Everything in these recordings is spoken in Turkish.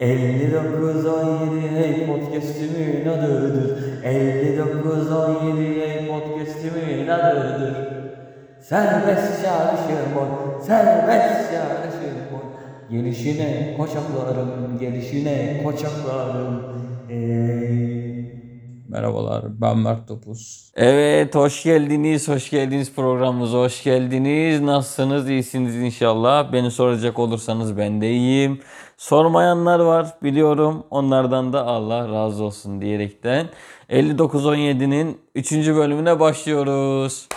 5917 hey podcastimin adıdır 5917 hey podcastimin adıdır Serbest çağrışım boy, serbest çağrışım boy Gelişine koçaklarım, gelişine koçaklarım ey Merhabalar, ben Mert Topuz. Evet, hoş geldiniz, hoş geldiniz programımıza, hoş geldiniz. Nasılsınız, iyisiniz inşallah. Beni soracak olursanız ben de iyiyim. Sormayanlar var, biliyorum. Onlardan da Allah razı olsun diyerekten. 5917'nin 3. bölümüne başlıyoruz.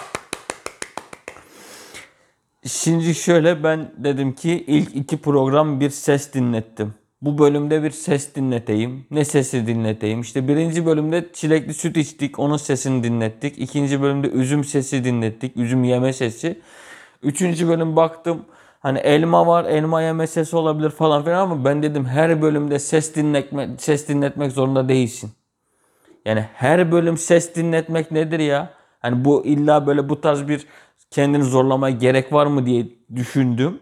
Şimdi şöyle ben dedim ki ilk iki program bir ses dinlettim. Bu bölümde bir ses dinleteyim. Ne sesi dinleteyim? İşte birinci bölümde çilekli süt içtik. Onun sesini dinlettik. İkinci bölümde üzüm sesi dinlettik. Üzüm yeme sesi. Üçüncü bölüm baktım. Hani elma var, elma yeme sesi olabilir falan filan ama ben dedim her bölümde ses dinletmek, ses dinletmek zorunda değilsin. Yani her bölüm ses dinletmek nedir ya? Hani bu illa böyle bu tarz bir kendini zorlamaya gerek var mı diye düşündüm.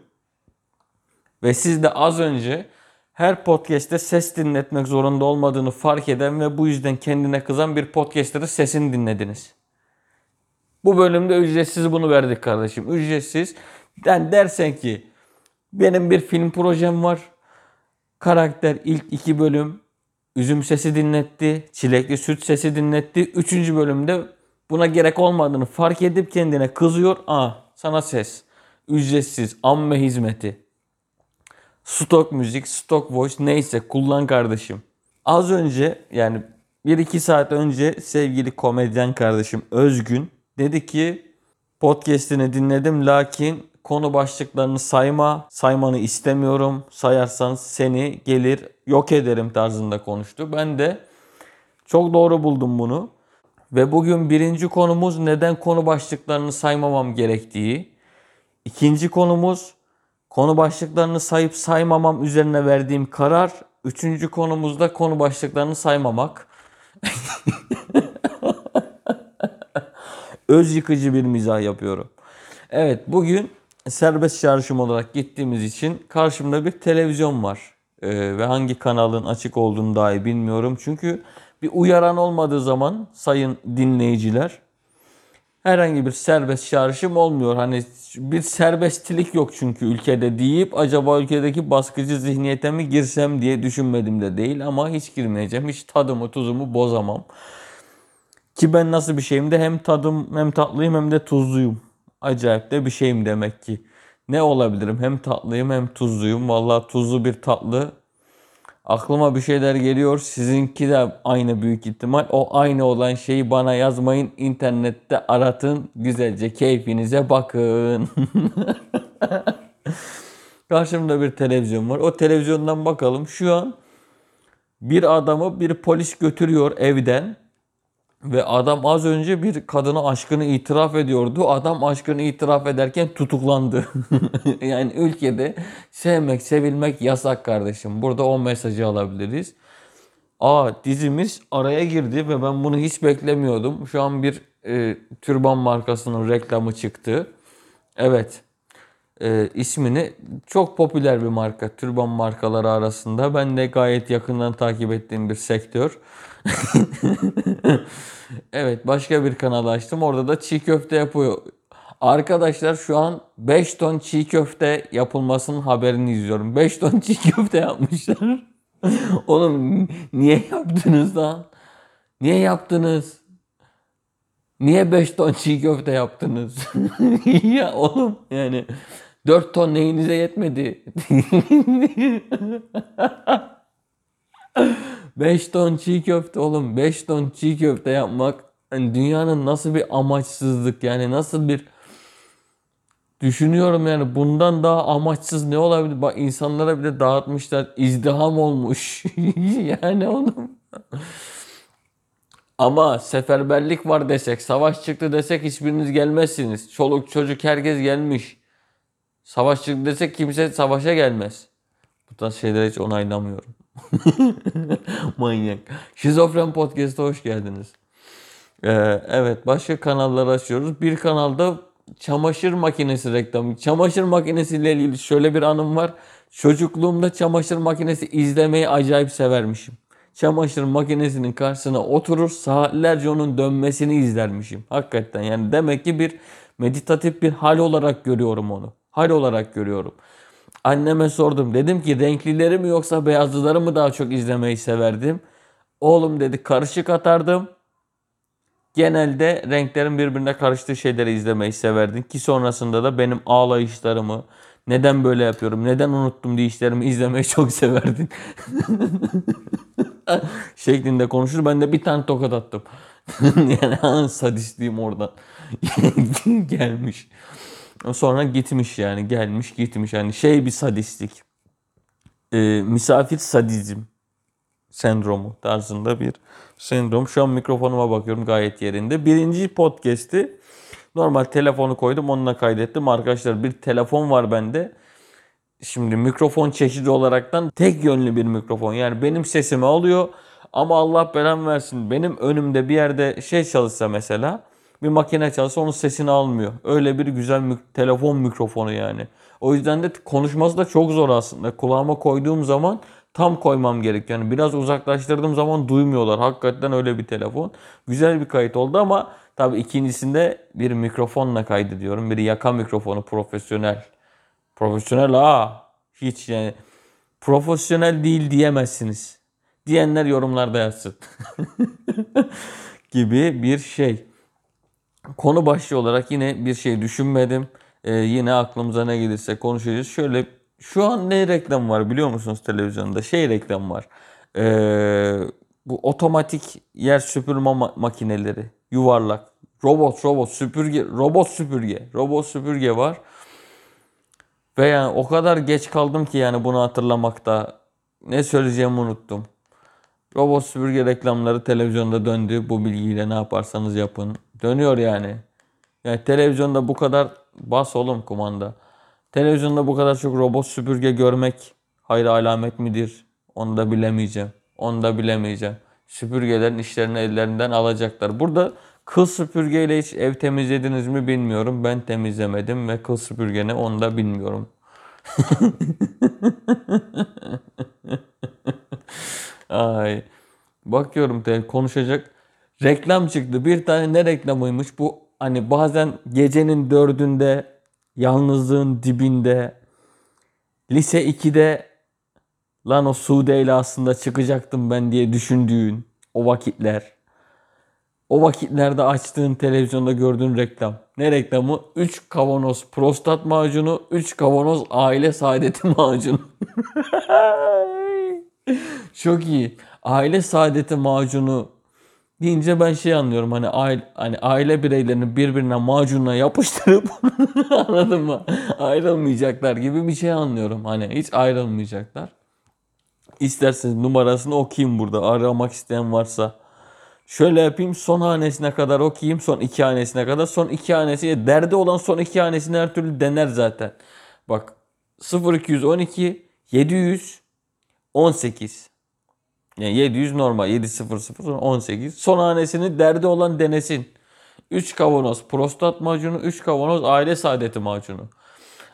Ve siz de az önce her podcast'te ses dinletmek zorunda olmadığını fark eden ve bu yüzden kendine kızan bir podcaster'ın sesini dinlediniz. Bu bölümde ücretsiz bunu verdik kardeşim. Ücretsiz. Yani dersen ki benim bir film projem var. Karakter ilk iki bölüm üzüm sesi dinletti. Çilekli süt sesi dinletti. Üçüncü bölümde buna gerek olmadığını fark edip kendine kızıyor. Aa sana ses. Ücretsiz. Amme hizmeti. Stok müzik, stok voice neyse kullan kardeşim. Az önce yani 1-2 saat önce sevgili komedyen kardeşim Özgün dedi ki podcast'ini dinledim lakin konu başlıklarını sayma, saymanı istemiyorum. Sayarsan seni gelir yok ederim tarzında konuştu. Ben de çok doğru buldum bunu. Ve bugün birinci konumuz neden konu başlıklarını saymamam gerektiği. İkinci konumuz konu başlıklarını sayıp saymamam üzerine verdiğim karar. Üçüncü konumuzda konu başlıklarını saymamak. Öz yıkıcı bir mizah yapıyorum. Evet bugün serbest çağrışım olarak gittiğimiz için karşımda bir televizyon var. Ee, ve hangi kanalın açık olduğunu dahi bilmiyorum. Çünkü bir uyaran olmadığı zaman sayın dinleyiciler herhangi bir serbest çağrışım olmuyor. Hani bir serbestlik yok çünkü ülkede deyip acaba ülkedeki baskıcı zihniyete mi girsem diye düşünmedim de değil ama hiç girmeyeceğim. Hiç tadımı tuzumu bozamam. Ki ben nasıl bir şeyim de hem tadım hem tatlıyım hem de tuzluyum. Acayip de bir şeyim demek ki. Ne olabilirim? Hem tatlıyım hem tuzluyum. Vallahi tuzlu bir tatlı. Aklıma bir şeyler geliyor. Sizinki de aynı büyük ihtimal. O aynı olan şeyi bana yazmayın. İnternette aratın. Güzelce keyfinize bakın. Karşımda bir televizyon var. O televizyondan bakalım. Şu an bir adamı bir polis götürüyor evden. Ve adam az önce bir kadına aşkını itiraf ediyordu. Adam aşkını itiraf ederken tutuklandı. yani ülkede sevmek, sevilmek yasak kardeşim. Burada o mesajı alabiliriz. Aa dizimiz araya girdi ve ben bunu hiç beklemiyordum. Şu an bir e, türban markasının reklamı çıktı. Evet. E, ismini çok popüler bir marka. Türban markaları arasında. Ben de gayet yakından takip ettiğim bir sektör. evet başka bir kanal açtım. Orada da çiğ köfte yapıyor. Arkadaşlar şu an 5 ton çiğ köfte yapılmasının haberini izliyorum. 5 ton çiğ köfte yapmışlar. Oğlum niye yaptınız lan? Niye yaptınız? Niye 5 ton çiğ köfte yaptınız? ya oğlum yani 4 ton neyinize yetmedi? 5 ton çiğ köfte oğlum 5 ton çiğ köfte yapmak yani dünyanın nasıl bir amaçsızlık yani nasıl bir düşünüyorum yani bundan daha amaçsız ne olabilir? Bak insanlara bile dağıtmışlar izdiham olmuş yani oğlum. Ama seferberlik var desek, savaş çıktı desek hiçbiriniz gelmezsiniz. Çoluk çocuk herkes gelmiş. Savaş çıktı desek kimse savaşa gelmez. Bu tarz şeyleri hiç onaylamıyorum. Manyak. Şizofren Podcast'a hoş geldiniz. Ee, evet başka kanallar açıyoruz. Bir kanalda çamaşır makinesi reklamı. Çamaşır makinesiyle ilgili şöyle bir anım var. Çocukluğumda çamaşır makinesi izlemeyi acayip severmişim. Çamaşır makinesinin karşısına oturur saatlerce onun dönmesini izlermişim. Hakikaten yani demek ki bir meditatif bir hal olarak görüyorum onu. Hal olarak görüyorum. Anneme sordum. Dedim ki renklileri mi yoksa beyazlıları mı daha çok izlemeyi severdim? Oğlum dedi karışık atardım. Genelde renklerin birbirine karıştığı şeyleri izlemeyi severdin. Ki sonrasında da benim ağlayışlarımı, neden böyle yapıyorum, neden unuttum diyişlerimi izlemeyi çok severdin. Şeklinde konuşur. Ben de bir tane tokat attım. yani sadistliğim oradan gelmiş. Sonra gitmiş yani gelmiş gitmiş. Yani şey bir sadistlik. Ee, misafir sadizm sendromu tarzında bir sendrom. Şu an mikrofonuma bakıyorum gayet yerinde. Birinci podcast'i normal telefonu koydum onunla kaydettim. Arkadaşlar bir telefon var bende. Şimdi mikrofon çeşidi olaraktan tek yönlü bir mikrofon. Yani benim sesimi alıyor ama Allah belamı versin. Benim önümde bir yerde şey çalışsa mesela bir makine çalışsa onun sesini almıyor. Öyle bir güzel mik- telefon mikrofonu yani. O yüzden de konuşması da çok zor aslında. Kulağıma koyduğum zaman tam koymam gerekiyor. Yani biraz uzaklaştırdığım zaman duymuyorlar. Hakikaten öyle bir telefon. Güzel bir kayıt oldu ama tabii ikincisinde bir mikrofonla kaydediyorum. Bir yaka mikrofonu profesyonel. Profesyonel ha. Hiç yani profesyonel değil diyemezsiniz. Diyenler yorumlarda yazsın. gibi bir şey. Konu başlığı olarak yine bir şey düşünmedim. Ee, yine aklımıza ne gelirse konuşacağız. Şöyle şu an ne reklam var biliyor musunuz televizyonda? Şey reklam var. Ee, bu otomatik yer süpürme ma- makineleri. Yuvarlak. Robot, robot, süpürge, robot süpürge. Robot süpürge var. Ve yani o kadar geç kaldım ki yani bunu hatırlamakta. Ne söyleyeceğimi unuttum. Robot süpürge reklamları televizyonda döndü. Bu bilgiyle ne yaparsanız yapın. Dönüyor yani. Yani televizyonda bu kadar bas oğlum kumanda. Televizyonda bu kadar çok robot süpürge görmek hayır alamet midir? Onu da bilemeyeceğim. Onu da bilemeyeceğim. Süpürgelerin işlerini ellerinden alacaklar. Burada kıl süpürgeyle hiç ev temizlediniz mi bilmiyorum. Ben temizlemedim ve kıl süpürge ne onu da bilmiyorum. Ay. Bakıyorum konuşacak. Reklam çıktı. Bir tane ne reklamıymış bu? Hani bazen gecenin dördünde yalnızlığın dibinde lise 2'de lan o Sude ile aslında çıkacaktım ben diye düşündüğün o vakitler. O vakitlerde açtığın televizyonda gördüğün reklam. Ne reklamı? 3 kavanoz prostat macunu, 3 kavanoz aile saadeti macunu. Çok iyi. Aile saadeti macunu deyince ben şey anlıyorum hani aile, hani aile bireylerini birbirine macunla yapıştırıp anladın mı? Ayrılmayacaklar gibi bir şey anlıyorum. Hani hiç ayrılmayacaklar. İsterseniz numarasını okuyayım burada. Aramak isteyen varsa. Şöyle yapayım son hanesine kadar okuyayım. Son iki hanesine kadar. Son iki hanesi derdi olan son iki hanesini her türlü dener zaten. Bak 0212 718 yani 700 normal 700 18 son hanesini derdi olan denesin. 3 kavanoz prostat macunu 3 kavanoz aile saadeti macunu.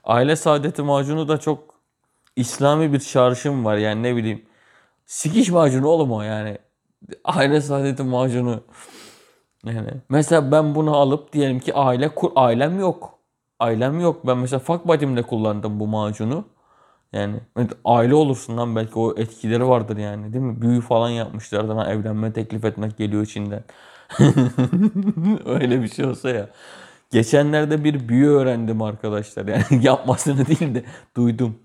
Aile saadeti macunu da çok İslami bir çağrışım var yani ne bileyim. Sikiş macunu oğlum o yani. Aile saadeti macunu. Yani mesela ben bunu alıp diyelim ki aile ailem yok. Ailem yok. Ben mesela fuck buddy'mle kullandım bu macunu. Yani aile olursun lan belki o etkileri vardır yani değil mi? Büyü falan yapmışlardı lan evlenme teklif etmek geliyor içinden. Öyle bir şey olsa ya. Geçenlerde bir büyü öğrendim arkadaşlar. Yani yapmasını değil de duydum.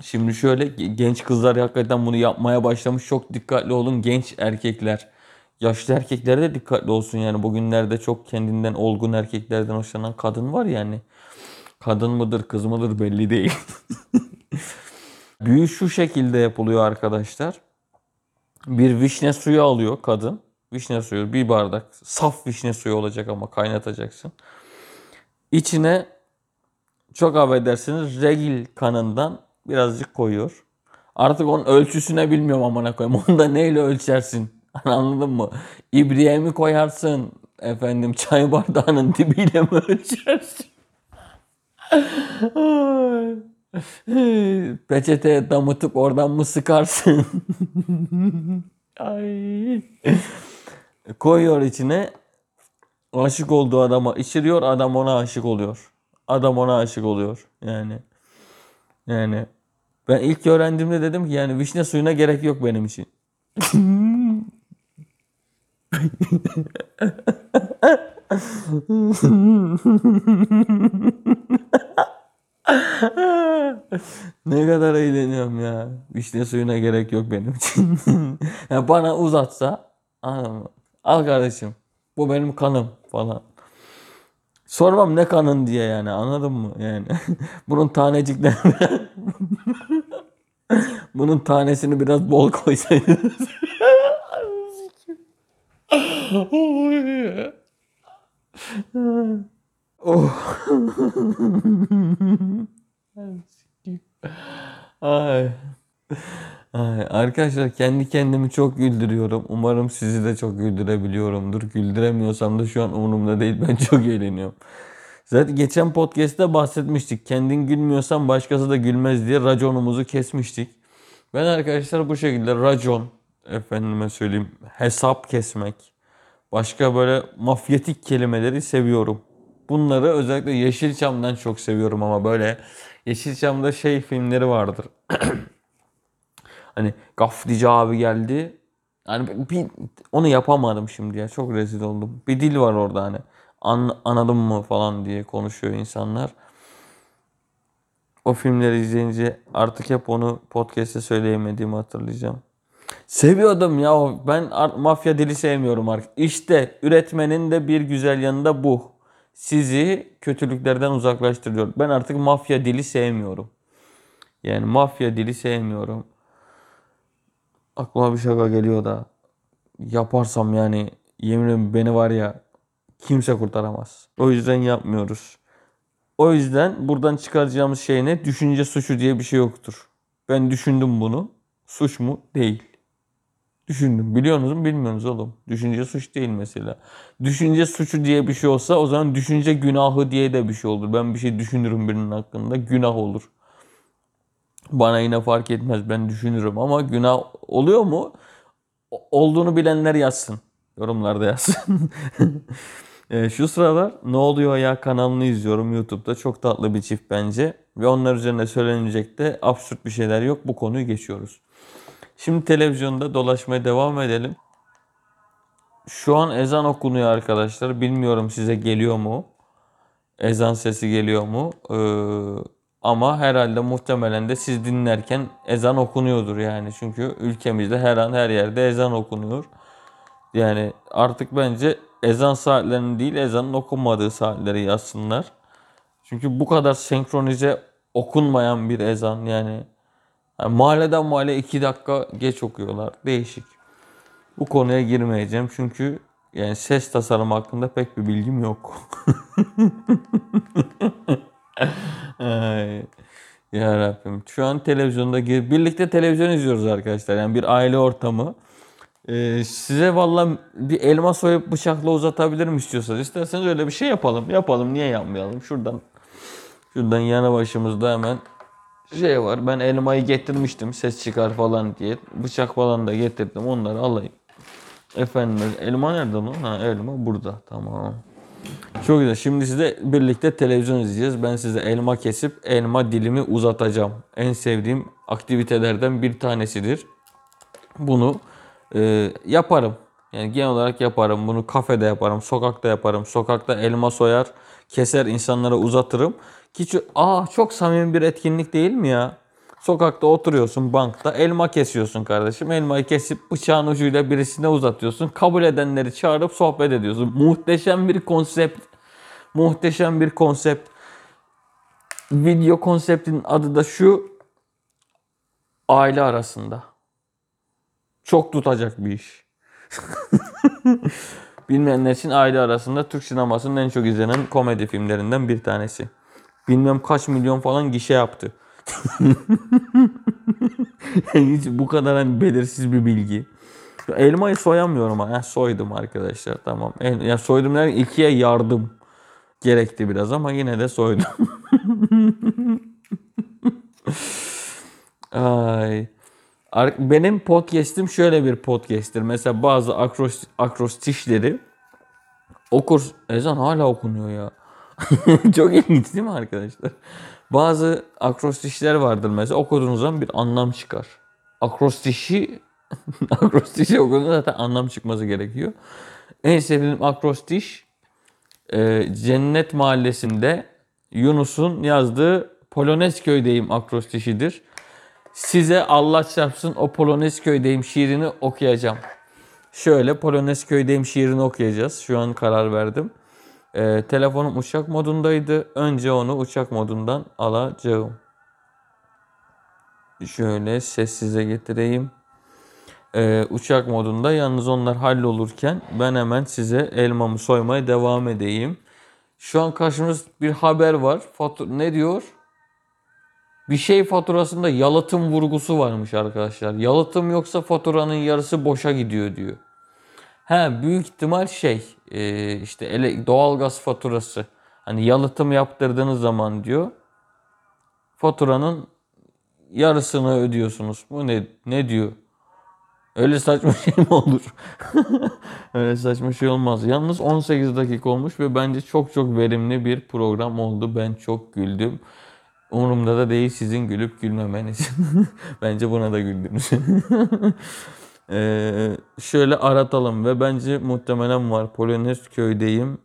Şimdi şöyle genç kızlar hakikaten bunu yapmaya başlamış. Çok dikkatli olun genç erkekler. Yaşlı erkekler de dikkatli olsun yani. Bugünlerde çok kendinden olgun erkeklerden hoşlanan kadın var yani. Kadın mıdır kız mıdır belli değil. Büyü şu şekilde yapılıyor arkadaşlar. Bir vişne suyu alıyor kadın. Vişne suyu bir bardak. Saf vişne suyu olacak ama kaynatacaksın. İçine çok affedersiniz regil kanından birazcık koyuyor. Artık onun ölçüsüne bilmiyorum amına koyayım. Onu da neyle ölçersin? Anladın mı? İbriğe mi koyarsın? Efendim çay bardağının dibiyle mi ölçersin? Peçeteye damıtıp oradan mı sıkarsın? Ay. Koyuyor içine. Aşık olduğu adama içiriyor. Adam ona aşık oluyor. Adam ona aşık oluyor. Yani. Yani. Ben ilk öğrendiğimde dedim ki yani vişne suyuna gerek yok benim için. ne kadar eğleniyorum ya. Vişne suyuna gerek yok benim için. ya bana uzatsa? Al kardeşim. Bu benim kanım falan. Sormam ne kanın diye yani anladın mı? Yani bunun taneciklerini bunun tanesini biraz bol koysaydınız. Oh. Ay. Ay, arkadaşlar kendi kendimi çok güldürüyorum. Umarım sizi de çok güldürebiliyorumdur. Güldüremiyorsam da şu an umurumda değil. Ben çok eğleniyorum. Zaten geçen podcast'te bahsetmiştik. Kendin gülmüyorsan başkası da gülmez diye raconumuzu kesmiştik. Ben arkadaşlar bu şekilde racon, efendime söyleyeyim hesap kesmek, başka böyle mafyatik kelimeleri seviyorum. Bunları özellikle Yeşilçam'dan çok seviyorum ama böyle Yeşilçam'da şey filmleri vardır. hani Gafdici abi geldi. Yani bir, onu yapamadım şimdi ya. Çok rezil oldum. Bir dil var orada hani. An, anladın mı falan diye konuşuyor insanlar. O filmleri izleyince artık hep onu podcast'te söyleyemediğimi hatırlayacağım. Seviyordum ya. Ben mafya dili sevmiyorum artık. İşte üretmenin de bir güzel yanı da bu. Sizi kötülüklerden uzaklaştırıyor. Ben artık mafya dili sevmiyorum. Yani mafya dili sevmiyorum. Aklıma bir şaka geliyor da. Yaparsam yani yemin ederim beni var ya kimse kurtaramaz. O yüzden yapmıyoruz. O yüzden buradan çıkaracağımız şey ne? Düşünce suçu diye bir şey yoktur. Ben düşündüm bunu. Suç mu? Değil. Düşündüm. Biliyorsunuz mu? Bilmiyorsunuz oğlum. Düşünce suç değil mesela. Düşünce suçu diye bir şey olsa o zaman düşünce günahı diye de bir şey olur. Ben bir şey düşünürüm birinin hakkında. Günah olur. Bana yine fark etmez. Ben düşünürüm ama günah oluyor mu? Olduğunu bilenler yazsın. Yorumlarda yazsın. e, şu sıralar Ne Oluyor Ya kanalını izliyorum YouTube'da. Çok tatlı bir çift bence. Ve onlar üzerine söylenecek de absürt bir şeyler yok. Bu konuyu geçiyoruz. Şimdi televizyonda dolaşmaya devam edelim. Şu an ezan okunuyor arkadaşlar. Bilmiyorum size geliyor mu? Ezan sesi geliyor mu? Ee, ama herhalde muhtemelen de siz dinlerken ezan okunuyordur yani. Çünkü ülkemizde her an her yerde ezan okunuyor. Yani artık bence ezan saatlerini değil ezanın okunmadığı saatleri yazsınlar. Çünkü bu kadar senkronize okunmayan bir ezan yani yani mahalleden mahalle 2 dakika geç okuyorlar. Değişik. Bu konuya girmeyeceğim çünkü yani ses tasarımı hakkında pek bir bilgim yok. Ya Rabbim. Şu an televizyonda birlikte televizyon izliyoruz arkadaşlar. Yani bir aile ortamı. Ee, size valla bir elma soyup bıçakla uzatabilirim istiyorsanız. İsterseniz öyle bir şey yapalım. Yapalım. Niye yapmayalım? Şuradan şuradan yanı başımızda hemen şey var. Ben elmayı getirmiştim ses çıkar falan diye. Bıçak falan da getirdim. Onları alayım. Efendim elma nerede lan? Ha elma burada. Tamam. Çok güzel. Şimdi size birlikte televizyon izleyeceğiz. Ben size elma kesip elma dilimi uzatacağım. En sevdiğim aktivitelerden bir tanesidir. Bunu e, yaparım. Yani genel olarak yaparım. Bunu kafede yaparım, sokakta yaparım. Sokakta elma soyar, keser insanlara uzatırım. Ki aa çok samimi bir etkinlik değil mi ya? Sokakta oturuyorsun bankta elma kesiyorsun kardeşim. Elmayı kesip bıçağın ucuyla birisine uzatıyorsun. Kabul edenleri çağırıp sohbet ediyorsun. Muhteşem bir konsept. Muhteşem bir konsept. Video konseptinin adı da şu. Aile arasında. Çok tutacak bir iş. Bilmeyenler için aile arasında Türk sinemasının en çok izlenen komedi filmlerinden bir tanesi. Bilmem kaç milyon falan gişe yaptı. Hiç bu kadar hani belirsiz bir bilgi. Elmayı soyamıyorum ama. soydum arkadaşlar tamam. El, ya soydum derken ikiye yardım gerekti biraz ama yine de soydum. Ay. Benim podcast'im şöyle bir podcast'tir. Mesela bazı akros akrostişleri okur. Ezan hala okunuyor ya. Çok ilginç değil mi arkadaşlar? Bazı akrostişler vardır mesela okuduğunuz zaman bir anlam çıkar. Akrostişi akrostişi okuduğunuzda zaten anlam çıkması gerekiyor. En sevdiğim akrostiş e, Cennet Mahallesi'nde Yunus'un yazdığı Polonezköy'deyim akrostişidir. Size Allah çarpsın o Polonezköy'deyim şiirini okuyacağım. Şöyle Polonezköy'deyim şiirini okuyacağız. Şu an karar verdim. Ee, telefonum uçak modundaydı. Önce onu uçak modundan alacağım. Şöyle sessize getireyim. Ee, uçak modunda yalnız onlar hallolurken ben hemen size elmamı soymaya devam edeyim. Şu an karşımızda bir haber var. Fatur ne diyor? Bir şey faturasında yalıtım vurgusu varmış arkadaşlar. Yalıtım yoksa faturanın yarısı boşa gidiyor diyor. He büyük ihtimal şey e, işte ele, doğalgaz faturası. Hani yalıtım yaptırdığınız zaman diyor faturanın yarısını ödüyorsunuz. Bu ne ne diyor? Öyle saçma şey mi olur? Öyle saçma şey olmaz. Yalnız 18 dakika olmuş ve bence çok çok verimli bir program oldu. Ben çok güldüm. Umurumda da değil sizin gülüp gülmemeniz. bence buna da güldünüz. Ee, şöyle aratalım ve bence muhtemelen var. Polonez köydeyim.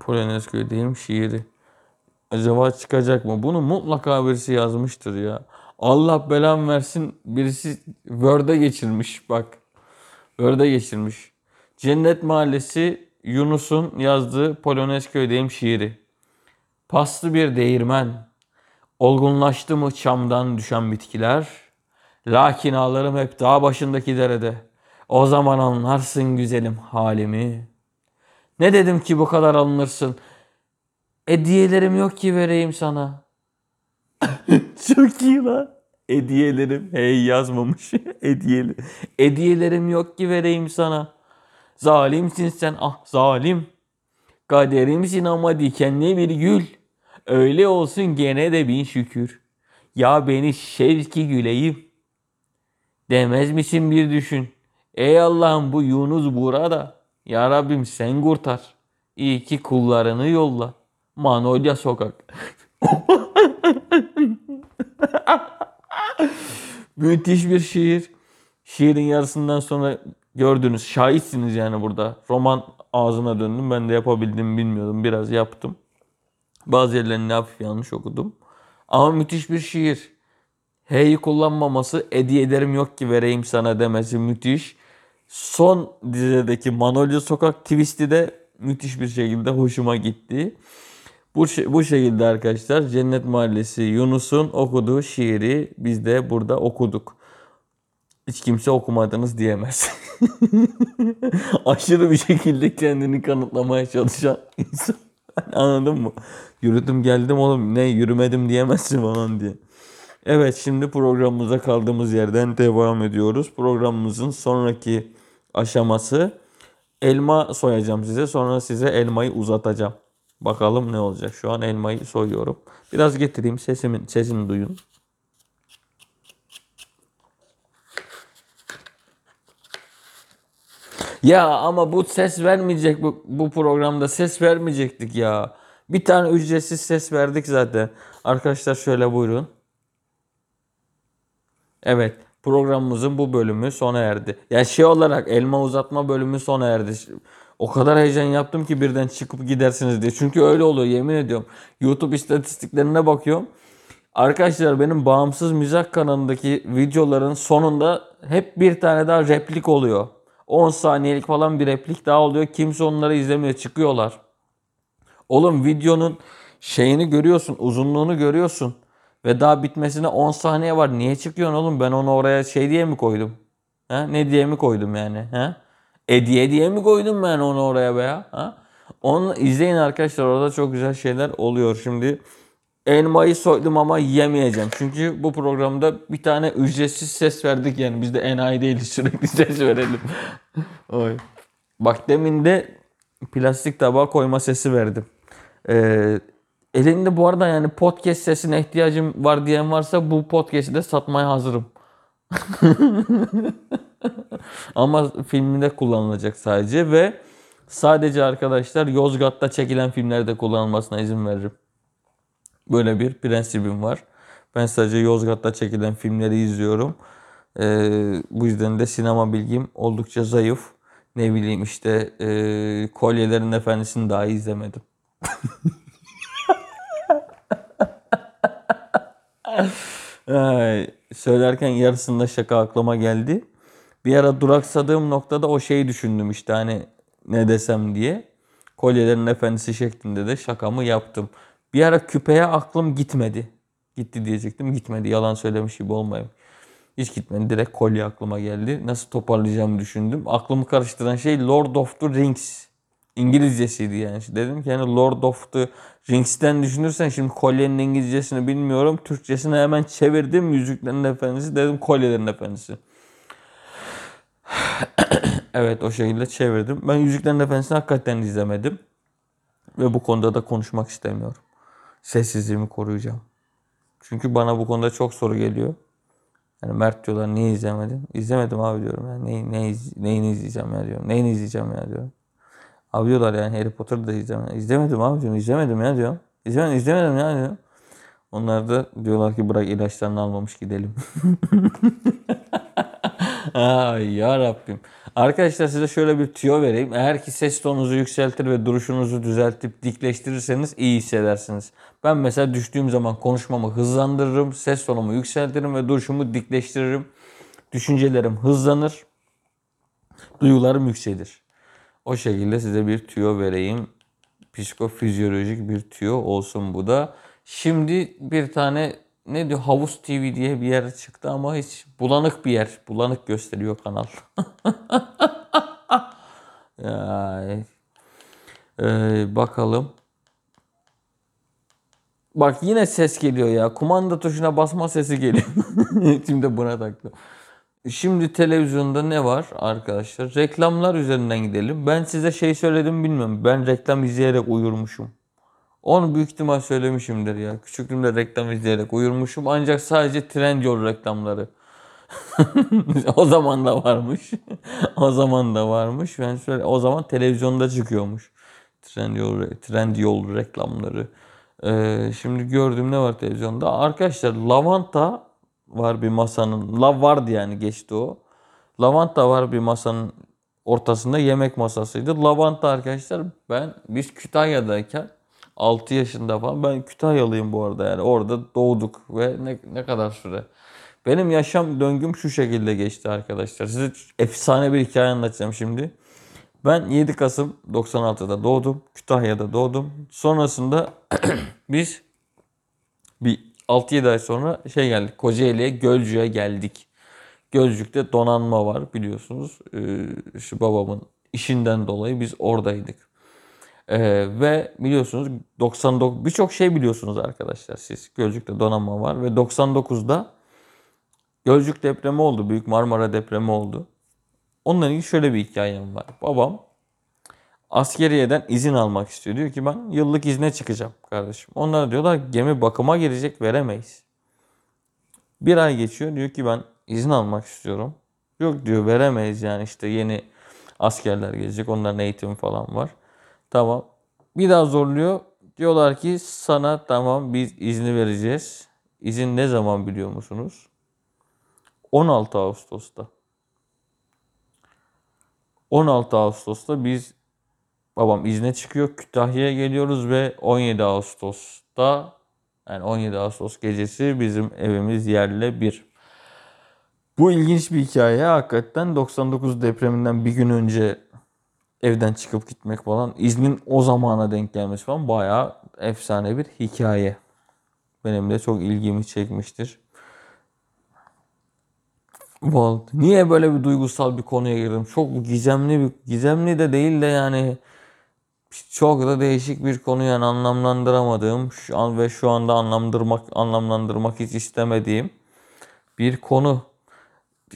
Polonez köydeyim şiiri. Acaba çıkacak mı? Bunu mutlaka birisi yazmıştır ya. Allah belam versin birisi Word'e geçirmiş bak. Word'e geçirmiş. Cennet Mahallesi Yunus'un yazdığı Polonez köydeyim şiiri. Paslı bir değirmen. Olgunlaştı mı çamdan düşen bitkiler? Lakin ağlarım hep dağ başındaki derede. O zaman anlarsın güzelim halimi. Ne dedim ki bu kadar alınırsın? Hediyelerim yok ki vereyim sana. Çok iyi lan. Hediyelerim. Hey yazmamış. Hediyeli. Hediyelerim yok ki vereyim sana. Zalimsin sen ah zalim. Kaderimsin ama dikenli bir gül. Öyle olsun gene de bin şükür. Ya beni şevki güleyim. Demez misin bir düşün. Ey Allah'ım bu Yunus burada. Ya Rabbim sen kurtar. İyi ki kullarını yolla. Manolya Sokak. Müthiş bir şiir. Şiirin yarısından sonra gördünüz. Şahitsiniz yani burada. Roman ağzına döndüm. Ben de yapabildim bilmiyordum. Biraz yaptım. Bazı yerlerini hafif yanlış okudum. Ama müthiş bir şiir. H'yi kullanmaması hediye ederim yok ki vereyim sana demesi müthiş. Son dizedeki Manolya Sokak twist'i de müthiş bir şekilde hoşuma gitti. Bu, bu şekilde arkadaşlar Cennet Mahallesi Yunus'un okuduğu şiiri biz de burada okuduk. Hiç kimse okumadınız diyemez. Aşırı bir şekilde kendini kanıtlamaya çalışan insan. Anladın mı? Yürüdüm geldim oğlum ne yürümedim diyemezsin falan diye. Evet şimdi programımıza kaldığımız yerden devam ediyoruz. Programımızın sonraki aşaması elma soyacağım size. Sonra size elmayı uzatacağım. Bakalım ne olacak. Şu an elmayı soyuyorum. Biraz getireyim sesimin sesini duyun. Ya ama bu ses vermeyecek bu, bu programda ses vermeyecektik ya. Bir tane ücretsiz ses verdik zaten. Arkadaşlar şöyle buyurun. Evet programımızın bu bölümü sona erdi. Ya şey olarak elma uzatma bölümü sona erdi. O kadar heyecan yaptım ki birden çıkıp gidersiniz diye. Çünkü öyle oluyor yemin ediyorum. YouTube istatistiklerine bakıyorum. Arkadaşlar benim bağımsız mizah kanalındaki videoların sonunda hep bir tane daha replik oluyor. 10 saniyelik falan bir replik daha oluyor. Kimse onları izlemiyor. Çıkıyorlar. Oğlum videonun şeyini görüyorsun. Uzunluğunu görüyorsun. Ve daha bitmesine 10 saniye var. Niye çıkıyorsun oğlum? Ben onu oraya şey diye mi koydum? Ha? Ne diye mi koydum yani? Ha? Hediye diye mi koydum ben onu oraya be ya? Ha? Onu izleyin arkadaşlar. Orada çok güzel şeyler oluyor. Şimdi elmayı soydum ama yemeyeceğim. Çünkü bu programda bir tane ücretsiz ses verdik yani. Biz de enayi değiliz sürekli ses verelim. Oy. Bak demin de plastik tabağa koyma sesi verdim. Ee, Elinde bu arada yani podcast sesine ihtiyacım var diyen varsa bu podcast'i de satmaya hazırım. Ama filminde kullanılacak sadece ve sadece arkadaşlar Yozgat'ta çekilen filmlerde kullanılmasına izin veririm. Böyle bir prensibim var. Ben sadece Yozgat'ta çekilen filmleri izliyorum. Ee, bu yüzden de sinema bilgim oldukça zayıf. Ne bileyim işte e, Kolyelerin Efendisi'ni daha izlemedim. söylerken yarısında şaka aklıma geldi. Bir ara duraksadığım noktada o şeyi düşündüm işte hani ne desem diye. Kolyelerin Efendisi şeklinde de şakamı yaptım. Bir ara küpeye aklım gitmedi. Gitti diyecektim gitmedi. Yalan söylemiş gibi olmayayım. Hiç gitmedi. Direkt kolye aklıma geldi. Nasıl toparlayacağımı düşündüm. Aklımı karıştıran şey Lord of the Rings. İngilizcesiydi yani. Dedim ki yani Lord of the Rings'ten düşünürsen şimdi kolyenin İngilizcesini bilmiyorum. Türkçesini hemen çevirdim. Yüzüklerin Efendisi dedim kolyelerin efendisi. evet o şekilde çevirdim. Ben Yüzüklerin Efendisi'ni hakikaten izlemedim. Ve bu konuda da konuşmak istemiyorum. Sessizliğimi koruyacağım. Çünkü bana bu konuda çok soru geliyor. Yani Mert diyorlar niye izlemedin? İzlemedim abi diyorum. Yani neyi, ne iz, neyini izleyeceğim ya diyorum. Neyini izleyeceğim ya diyorum. Abi diyorlar yani Harry Potter'ı da izlemedim. İzlemedim abi diyorum. İzlemedim ya diyorum. İzlemedim, izlemedim ya diyorum. Onlar da diyorlar ki bırak ilaçlarını almamış gidelim. Ay ya Rabbim. Arkadaşlar size şöyle bir tüyo vereyim. Eğer ki ses tonunuzu yükseltir ve duruşunuzu düzeltip dikleştirirseniz iyi hissedersiniz. Ben mesela düştüğüm zaman konuşmamı hızlandırırım, ses tonumu yükseltirim ve duruşumu dikleştiririm. Düşüncelerim hızlanır, duygularım yükselir. O şekilde size bir tüyo vereyim. Psikofizyolojik bir tüyo olsun bu da. Şimdi bir tane ne diyor Havuz TV diye bir yer çıktı ama hiç bulanık bir yer. Bulanık gösteriyor kanal. yani, ee, bakalım. Bak yine ses geliyor ya. Kumanda tuşuna basma sesi geliyor. Şimdi buna taktım. Şimdi televizyonda ne var arkadaşlar? Reklamlar üzerinden gidelim. Ben size şey söyledim bilmiyorum. Ben reklam izleyerek uyurmuşum. Onu büyük ihtimal söylemişimdir ya. Küçüklüğümde reklam izleyerek uyurmuşum. Ancak sadece Trendyol reklamları. o zaman da varmış. o zaman da varmış. Ben şöyle o zaman televizyonda çıkıyormuş. Trendyol Trendyol reklamları. Ee, şimdi gördüğüm ne var televizyonda? Arkadaşlar lavanta var bir masanın. Lav vardı yani geçti o. Lavanta var bir masanın ortasında yemek masasıydı. Lavanta arkadaşlar ben biz Kütahya'dayken 6 yaşında falan ben Kütahyalıyım bu arada yani orada doğduk ve ne, ne kadar süre. Benim yaşam döngüm şu şekilde geçti arkadaşlar. Size efsane bir hikaye anlatacağım şimdi. Ben 7 Kasım 96'da doğdum. Kütahya'da doğdum. Sonrasında biz bir 6-7 ay sonra şey geldik. Kocaeli'ye, Gölcük'e geldik. Gölcük'te donanma var biliyorsunuz. Ee, şu babamın işinden dolayı biz oradaydık. Ee, ve biliyorsunuz 99 birçok şey biliyorsunuz arkadaşlar siz. Gölcük'te donanma var ve 99'da Gölcük depremi oldu. Büyük Marmara depremi oldu. Onunla ilgili şöyle bir hikayem var. Babam askeriyeden izin almak istiyor. Diyor ki ben yıllık izne çıkacağım kardeşim. Onlar diyorlar gemi bakıma girecek veremeyiz. Bir ay geçiyor diyor ki ben izin almak istiyorum. Yok diyor veremeyiz yani işte yeni askerler gelecek onların eğitimi falan var. Tamam. Bir daha zorluyor. Diyorlar ki sana tamam biz izni vereceğiz. İzin ne zaman biliyor musunuz? 16 Ağustos'ta. 16 Ağustos'ta biz babam izne çıkıyor. Kütahya'ya geliyoruz ve 17 Ağustos'ta yani 17 Ağustos gecesi bizim evimiz yerle bir. Bu ilginç bir hikaye. Hakikaten 99 depreminden bir gün önce evden çıkıp gitmek falan. iznin o zamana denk gelmesi falan bayağı efsane bir hikaye. Benim de çok ilgimi çekmiştir. Vallahi niye böyle bir duygusal bir konuya girdim? Çok gizemli bir gizemli de değil de yani çok da değişik bir konu yani anlamlandıramadığım şu an ve şu anda anlamlandırmak anlamlandırmak hiç istemediğim bir konu.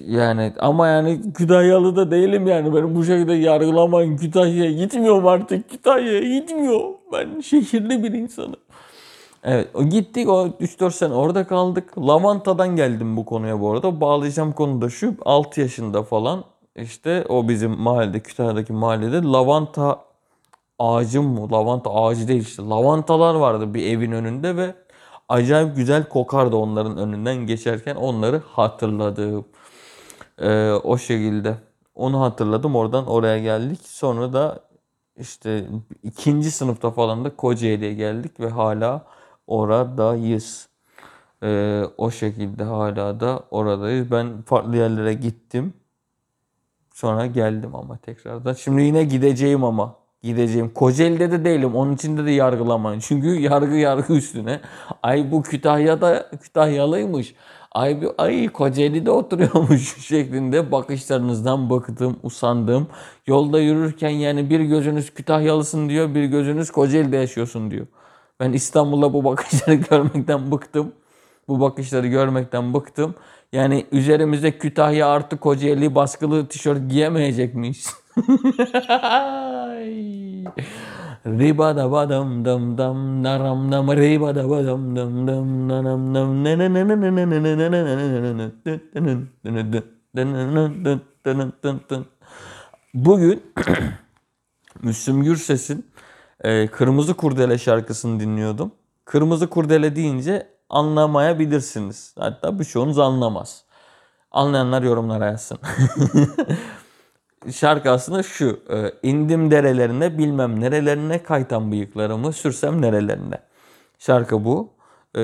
Yani ama yani Kütahyalı da değilim yani. Benim bu şekilde yargılamayın. Kütahya'ya gitmiyorum artık. Kütahya'ya gitmiyor. Ben şehirli bir insanım. Evet o gittik o 3-4 sene orada kaldık. Lavanta'dan geldim bu konuya bu arada. Bağlayacağım konu da şu 6 yaşında falan işte o bizim mahallede Kütahya'daki mahallede lavanta ağacım mı? Lavanta ağacı değil işte. Lavantalar vardı bir evin önünde ve acayip güzel kokardı onların önünden geçerken onları hatırladım. Ee, o şekilde. Onu hatırladım. Oradan oraya geldik. Sonra da işte ikinci sınıfta falan da Kocaeli'ye geldik ve hala oradayız. Ee, o şekilde hala da oradayız. Ben farklı yerlere gittim. Sonra geldim ama tekrardan. Şimdi yine gideceğim ama. Gideceğim. Kocaeli'de de değilim. Onun içinde de yargılamayın. Çünkü yargı yargı üstüne. Ay bu Kütahya'da Kütahyalıymış. Ay, ay Kocaeli'de oturuyormuş şeklinde bakışlarınızdan bıktım, usandım. Yolda yürürken yani bir gözünüz Kütahyalısın diyor, bir gözünüz Kocaeli'de yaşıyorsun diyor. Ben İstanbul'da bu bakışları görmekten bıktım. Bu bakışları görmekten bıktım. Yani üzerimizde Kütahya artı Kocaeli baskılı tişört giyemeyecek miyiz? Riba da badam dam dam naram nam riba da badam dam dam naram nam ne ne ne ne ne ne ne ne ne ne ne ne Bugün Müslüm Gürses'in e, Kırmızı Kurdele şarkısını dinliyordum. Kırmızı Kurdele deyince anlamayabilirsiniz. Hatta birçoğunuz anlamaz. Anlayanlar yorumlara yazsın. Şarkı aslında şu. e, indim derelerine bilmem nerelerine kaytan bıyıklarımı sürsem nerelerine. Şarkı bu. E,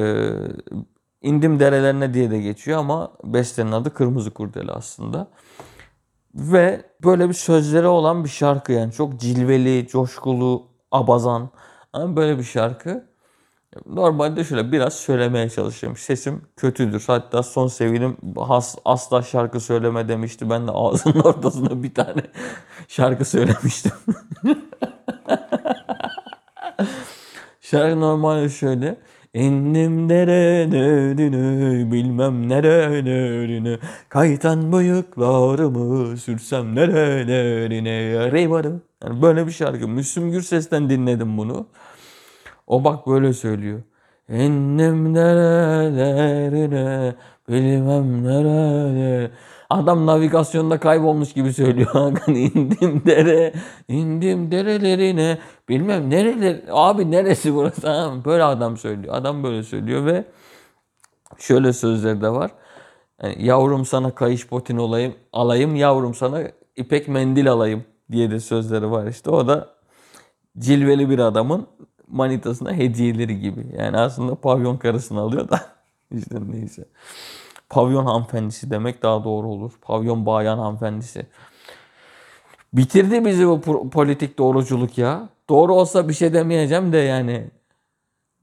indim derelerine diye de geçiyor ama bestenin adı Kırmızı Kurdele aslında. Ve böyle bir sözleri olan bir şarkı yani. Çok cilveli, coşkulu, abazan. Ama böyle bir şarkı. Normalde şöyle biraz söylemeye çalışıyorum. Sesim kötüdür. Hatta son sevgilim has, asla şarkı söyleme demişti. Ben de ağzının ortasına bir tane şarkı söylemiştim. Şarkı normalde şöyle. İndim derelerine bilmem nerelerine Kaytan bıyıklarımı sürsem nerelerine Reybarım. Yani böyle bir şarkı. Müslüm Gürses'ten dinledim bunu. O bak böyle söylüyor. İndim nerelerine bilmem nereye. Adam navigasyonda kaybolmuş gibi söylüyor. Hakan indim dere, indim derelerine bilmem nereler. Abi neresi burası? Tamam, Böyle adam söylüyor. Adam böyle söylüyor ve şöyle sözleri de var. Yani, yavrum sana kayış botin olayım, alayım, yavrum sana ipek mendil alayım diye de sözleri var işte. O da cilveli bir adamın manitasına hediyeleri gibi. Yani aslında pavyon karısını alıyor da işte neyse. Pavyon hanımefendisi demek daha doğru olur. Pavyon bayan hanımefendisi. Bitirdi bizi bu politik doğruculuk ya. Doğru olsa bir şey demeyeceğim de yani.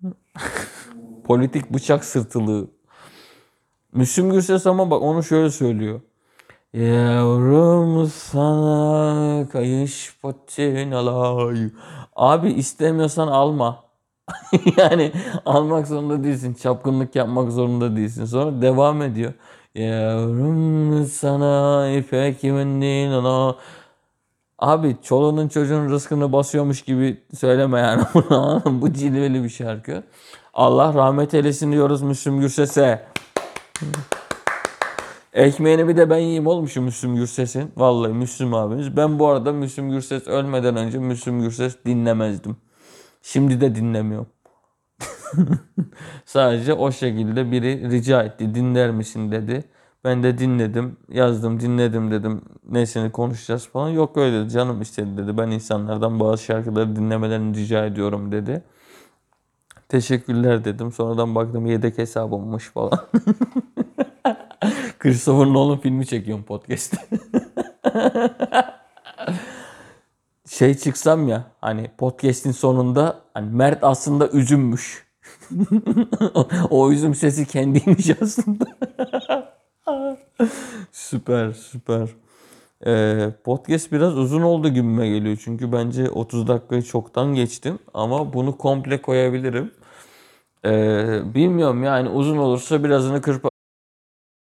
politik bıçak sırtılığı. Müslüm Gürses ama bak onu şöyle söylüyor. Yavrum sana kayış patin alay. Abi istemiyorsan alma. yani almak zorunda değilsin. Çapkınlık yapmak zorunda değilsin. Sonra devam ediyor. Yavrum sana ipek mendil ala. Abi çoluğunun çocuğun rızkını basıyormuş gibi söyleme yani? Bu cilveli bir şarkı. Allah rahmet eylesin diyoruz Müslüm Gürses'e. Ekmeğini bir de ben yiyeyim şu Müslüm Gürses'in. Vallahi Müslüm abimiz. Ben bu arada Müslüm Gürses ölmeden önce Müslüm Gürses dinlemezdim. Şimdi de dinlemiyorum. Sadece o şekilde biri rica etti. Dinler misin dedi. Ben de dinledim. Yazdım dinledim dedim. Nesini konuşacağız falan. Yok öyle dedi. Canım istedi dedi. Ben insanlardan bazı şarkıları dinlemelerini rica ediyorum dedi. Teşekkürler dedim. Sonradan baktım yedek hesabımmış falan. Christopher Nolan filmi çekiyorum podcast'te. şey çıksam ya hani podcast'in sonunda hani Mert aslında üzümmüş. o üzüm sesi kendiymiş aslında. süper süper. Ee, podcast biraz uzun oldu gibime geliyor. Çünkü bence 30 dakikayı çoktan geçtim. Ama bunu komple koyabilirim. Ee, bilmiyorum yani uzun olursa birazını kırpa,